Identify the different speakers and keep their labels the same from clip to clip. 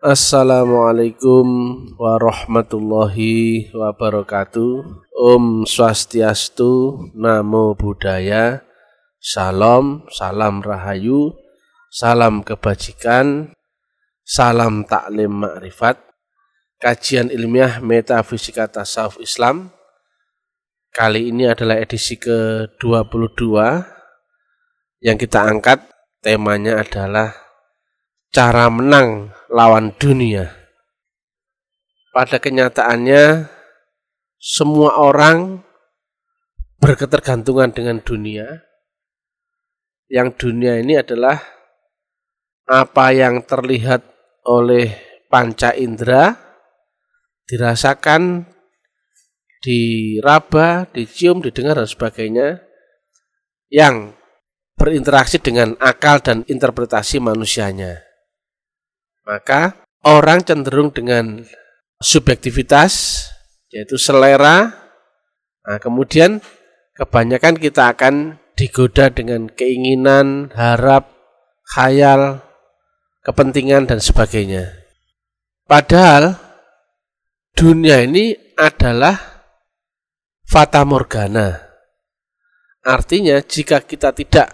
Speaker 1: Assalamualaikum warahmatullahi wabarakatuh. Om Swastiastu, Namo Buddhaya, Salam, Salam Rahayu, Salam Kebajikan, Salam Taklim Makrifat, Kajian Ilmiah Metafisika Tasawuf Islam. Kali ini adalah edisi ke-22 yang kita angkat temanya adalah cara menang lawan dunia. Pada kenyataannya, semua orang berketergantungan dengan dunia. Yang dunia ini adalah apa yang terlihat oleh panca indera, dirasakan, diraba, dicium, didengar, dan sebagainya, yang berinteraksi dengan akal dan interpretasi manusianya maka orang cenderung dengan subjektivitas yaitu selera nah, kemudian kebanyakan kita akan digoda dengan keinginan, harap, khayal, kepentingan dan sebagainya. Padahal dunia ini adalah fata morgana. Artinya jika kita tidak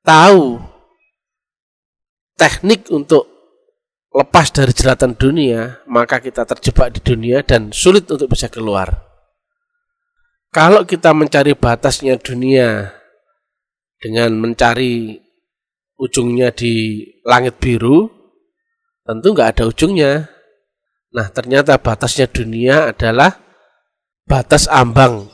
Speaker 1: tahu teknik untuk lepas dari jeratan dunia, maka kita terjebak di dunia dan sulit untuk bisa keluar. Kalau kita mencari batasnya dunia dengan mencari ujungnya di langit biru, tentu nggak ada ujungnya. Nah, ternyata batasnya dunia adalah batas ambang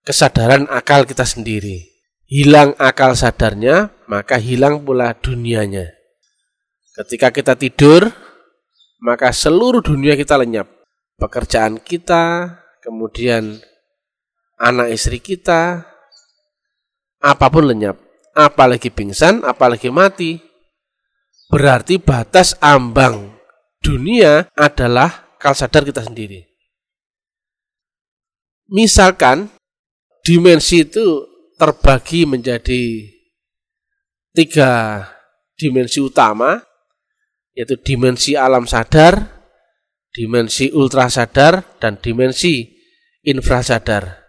Speaker 1: kesadaran akal kita sendiri. Hilang akal sadarnya, maka hilang pula dunianya. Ketika kita tidur, maka seluruh dunia kita lenyap. Pekerjaan kita, kemudian anak istri kita, apa pun lenyap. Apalagi pingsan, apalagi mati. Berarti batas ambang dunia adalah kal sadar kita sendiri. Misalkan dimensi itu terbagi menjadi tiga dimensi utama, yaitu dimensi alam sadar, dimensi ultra sadar, dan dimensi infrasadar.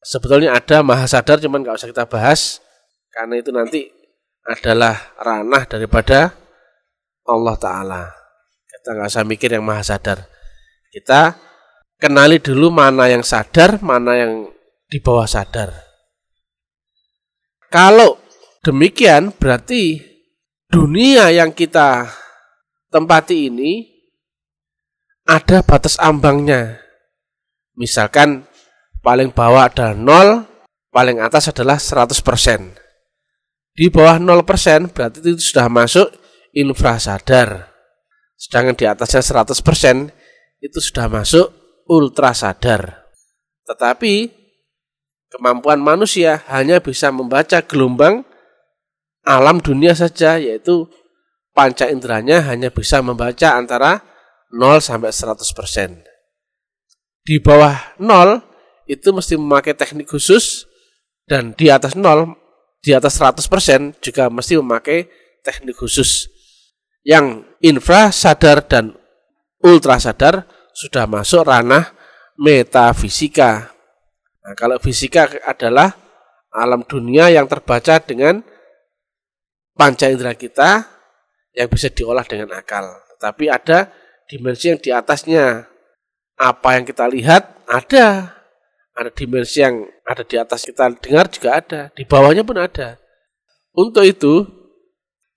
Speaker 1: Sebetulnya ada maha sadar, cuman nggak usah kita bahas, karena itu nanti adalah ranah daripada Allah Ta'ala. Kita nggak usah mikir yang maha sadar. Kita kenali dulu mana yang sadar, mana yang di bawah sadar. Kalau demikian berarti dunia yang kita tempati ini ada batas ambangnya. Misalkan paling bawah ada 0, paling atas adalah 100%. Di bawah 0% berarti itu sudah masuk infrasadar. Sedangkan di atasnya 100% itu sudah masuk ultra sadar. Tetapi kemampuan manusia hanya bisa membaca gelombang alam dunia saja yaitu panca inderanya hanya bisa membaca antara 0 sampai 100%. Di bawah 0 itu mesti memakai teknik khusus dan di atas 0 di atas 100% juga mesti memakai teknik khusus. Yang infra sadar dan ultra sadar sudah masuk ranah metafisika. Nah, kalau fisika adalah alam dunia yang terbaca dengan panca indera kita yang bisa diolah dengan akal. Tapi ada dimensi yang di atasnya. Apa yang kita lihat ada. Ada dimensi yang ada di atas kita dengar juga ada. Di bawahnya pun ada. Untuk itu,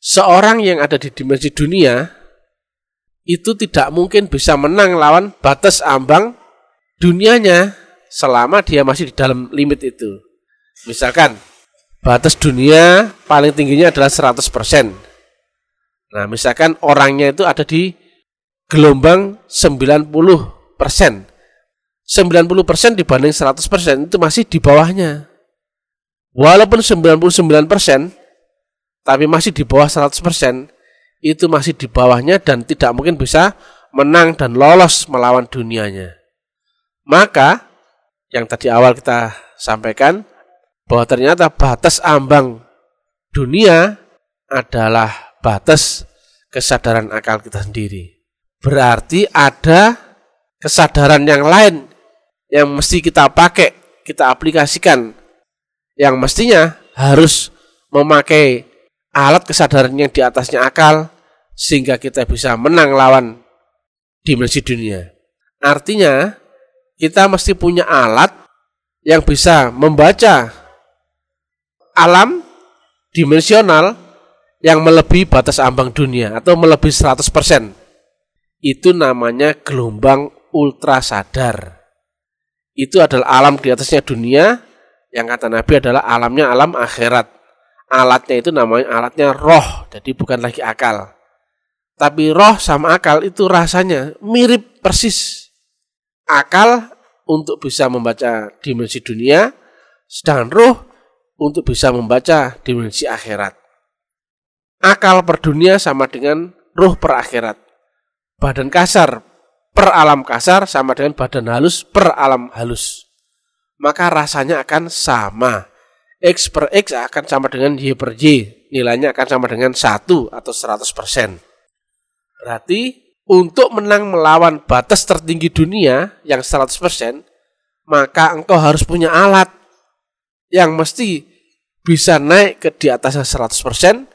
Speaker 1: seorang yang ada di dimensi dunia itu tidak mungkin bisa menang lawan batas ambang dunianya selama dia masih di dalam limit itu. Misalkan batas dunia paling tingginya adalah 100%. Nah, misalkan orangnya itu ada di gelombang 90%. 90% dibanding 100% itu masih di bawahnya. Walaupun 99% tapi masih di bawah 100%, itu masih di bawahnya dan tidak mungkin bisa menang dan lolos melawan dunianya. Maka yang tadi awal kita sampaikan bahwa ternyata batas ambang dunia adalah batas kesadaran akal kita sendiri. Berarti ada kesadaran yang lain yang mesti kita pakai, kita aplikasikan, yang mestinya harus memakai alat kesadaran yang di atasnya akal, sehingga kita bisa menang lawan dimensi dunia. Artinya, kita mesti punya alat yang bisa membaca alam dimensional yang melebihi batas ambang dunia atau melebihi 100%. Itu namanya gelombang ultra sadar. Itu adalah alam di atasnya dunia yang kata Nabi adalah alamnya alam akhirat. Alatnya itu namanya alatnya roh, jadi bukan lagi akal. Tapi roh sama akal itu rasanya mirip persis. Akal untuk bisa membaca dimensi dunia, sedangkan roh untuk bisa membaca dimensi akhirat akal per dunia sama dengan ruh per akhirat. Badan kasar per alam kasar sama dengan badan halus per alam halus. Maka rasanya akan sama. X per X akan sama dengan Y per Y. Nilainya akan sama dengan 1 atau 100%. Berarti untuk menang melawan batas tertinggi dunia yang 100%, maka engkau harus punya alat yang mesti bisa naik ke di atasnya 100%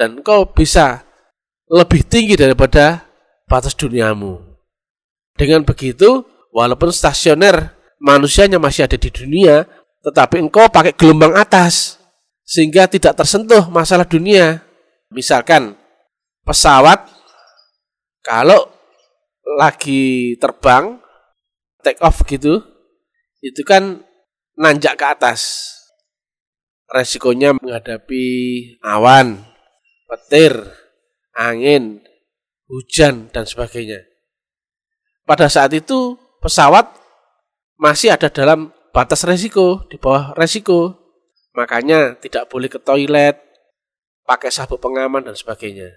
Speaker 1: dan engkau bisa lebih tinggi daripada batas duniamu. Dengan begitu, walaupun stasioner manusianya masih ada di dunia, tetapi engkau pakai gelombang atas sehingga tidak tersentuh masalah dunia. Misalkan pesawat kalau lagi terbang take off gitu, itu kan nanjak ke atas. Resikonya menghadapi awan, petir, angin, hujan, dan sebagainya. Pada saat itu pesawat masih ada dalam batas resiko, di bawah resiko. Makanya tidak boleh ke toilet, pakai sabuk pengaman, dan sebagainya.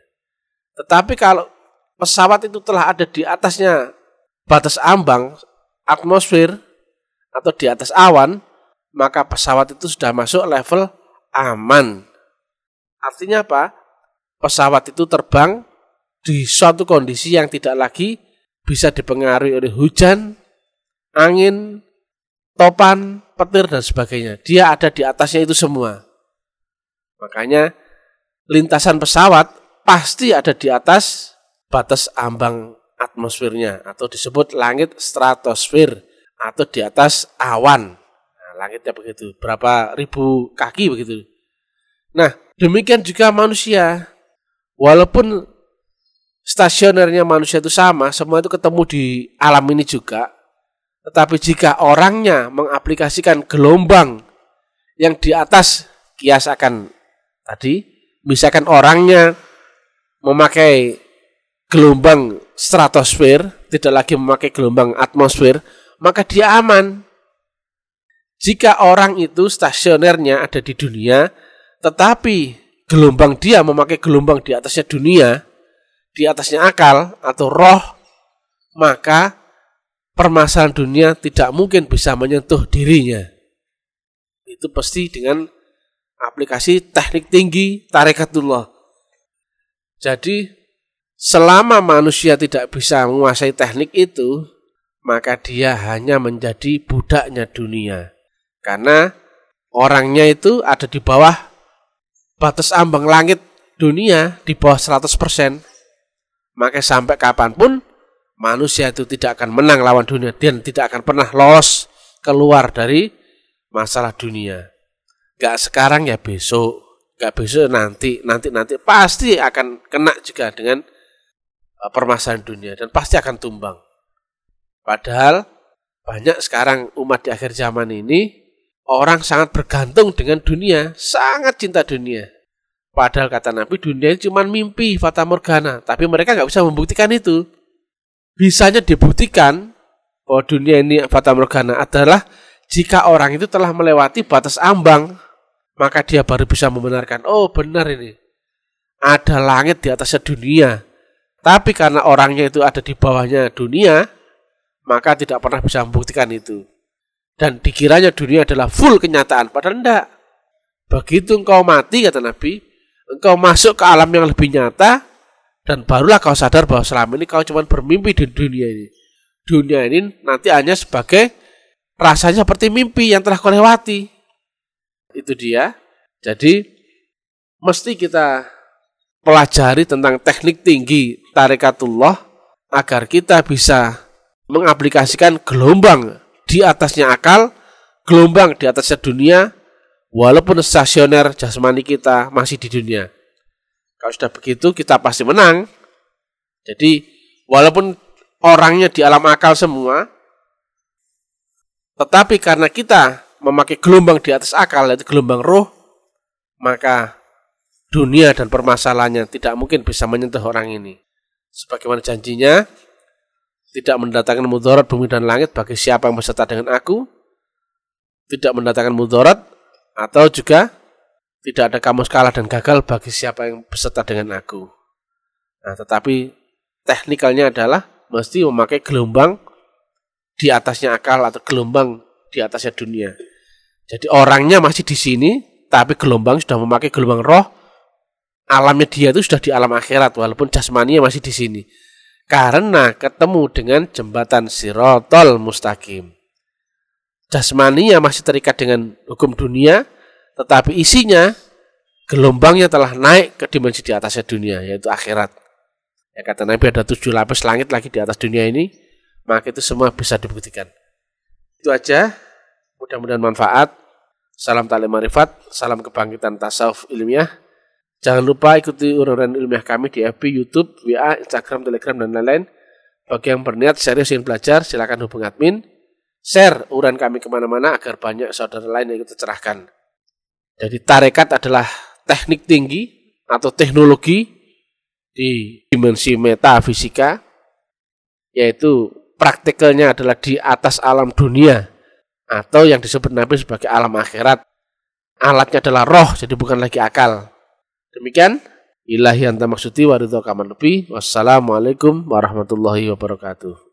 Speaker 1: Tetapi kalau pesawat itu telah ada di atasnya batas ambang, atmosfer, atau di atas awan, maka pesawat itu sudah masuk level aman. Artinya apa? pesawat itu terbang di suatu kondisi yang tidak lagi bisa dipengaruhi oleh hujan, angin, topan, petir dan sebagainya. Dia ada di atasnya itu semua. Makanya lintasan pesawat pasti ada di atas batas ambang atmosfernya atau disebut langit stratosfer atau di atas awan. Langitnya begitu, berapa ribu kaki begitu. Nah, demikian juga manusia walaupun stasionernya manusia itu sama, semua itu ketemu di alam ini juga. Tetapi jika orangnya mengaplikasikan gelombang yang di atas kias akan tadi, misalkan orangnya memakai gelombang stratosfer, tidak lagi memakai gelombang atmosfer, maka dia aman. Jika orang itu stasionernya ada di dunia, tetapi gelombang dia memakai gelombang di atasnya dunia, di atasnya akal atau roh, maka permasalahan dunia tidak mungkin bisa menyentuh dirinya. Itu pasti dengan aplikasi teknik tinggi tarikatullah. Jadi selama manusia tidak bisa menguasai teknik itu, maka dia hanya menjadi budaknya dunia. Karena orangnya itu ada di bawah batas ambang langit dunia di bawah 100%, maka sampai kapan pun manusia itu tidak akan menang lawan dunia dan tidak akan pernah lolos keluar dari masalah dunia. Gak sekarang ya besok, gak besok nanti, nanti nanti pasti akan kena juga dengan uh, permasalahan dunia dan pasti akan tumbang. Padahal banyak sekarang umat di akhir zaman ini orang sangat bergantung dengan dunia, sangat cinta dunia. Padahal kata Nabi dunia itu cuma mimpi fata morgana, tapi mereka nggak bisa membuktikan itu. Bisanya dibuktikan bahwa dunia ini fata morgana adalah jika orang itu telah melewati batas ambang, maka dia baru bisa membenarkan, oh benar ini. Ada langit di atasnya dunia. Tapi karena orangnya itu ada di bawahnya dunia, maka tidak pernah bisa membuktikan itu. Dan dikiranya dunia adalah full kenyataan, padahal enggak. Begitu engkau mati, kata Nabi, engkau masuk ke alam yang lebih nyata, Dan barulah kau sadar bahwa selama ini kau cuma bermimpi di dunia ini. Dunia ini nanti hanya sebagai rasanya seperti mimpi yang telah kau lewati. Itu dia. Jadi mesti kita pelajari tentang teknik tinggi tarikatullah agar kita bisa mengaplikasikan gelombang di atasnya akal, gelombang di atasnya dunia, walaupun stasioner jasmani kita masih di dunia. Kalau sudah begitu kita pasti menang. Jadi walaupun orangnya di alam akal semua, tetapi karena kita memakai gelombang di atas akal, yaitu gelombang roh, maka dunia dan permasalahannya tidak mungkin bisa menyentuh orang ini. Sebagaimana janjinya, tidak mendatangkan mudarat bumi dan langit bagi siapa yang berserta dengan aku, tidak mendatangkan mudarat, atau juga tidak ada kamus kalah dan gagal bagi siapa yang beserta dengan aku. Nah, tetapi teknikalnya adalah mesti memakai gelombang di atasnya akal atau gelombang di atasnya dunia. Jadi orangnya masih di sini, tapi gelombang sudah memakai gelombang roh. Alamnya dia itu sudah di alam akhirat, walaupun jasmaninya masih di sini. Karena ketemu dengan jembatan sirotol mustaqim. Jasmaninya masih terikat dengan hukum dunia, tetapi isinya gelombangnya telah naik ke dimensi di atasnya dunia, yaitu akhirat. Ya kata Nabi ada tujuh lapis langit lagi di atas dunia ini, maka itu semua bisa dibuktikan. Itu aja. Mudah-mudahan manfaat. Salam tali marifat, salam kebangkitan tasawuf ilmiah. Jangan lupa ikuti uraian ilmiah kami di FB, YouTube, WA, Instagram, Telegram, dan lain-lain. Bagi yang berniat serius ingin belajar, silakan hubungi admin. Share uraian kami ke mana-mana agar banyak saudara lain yang tercerahkan. Jadi tarekat adalah teknik tinggi atau teknologi di dimensi metafisika, yaitu praktikalnya adalah di atas alam dunia atau yang disebut Nabi sebagai alam akhirat. Alatnya adalah roh, jadi bukan lagi akal. Demikian, ilahi anta maksudi waridho kaman lebih. Wassalamualaikum warahmatullahi wabarakatuh.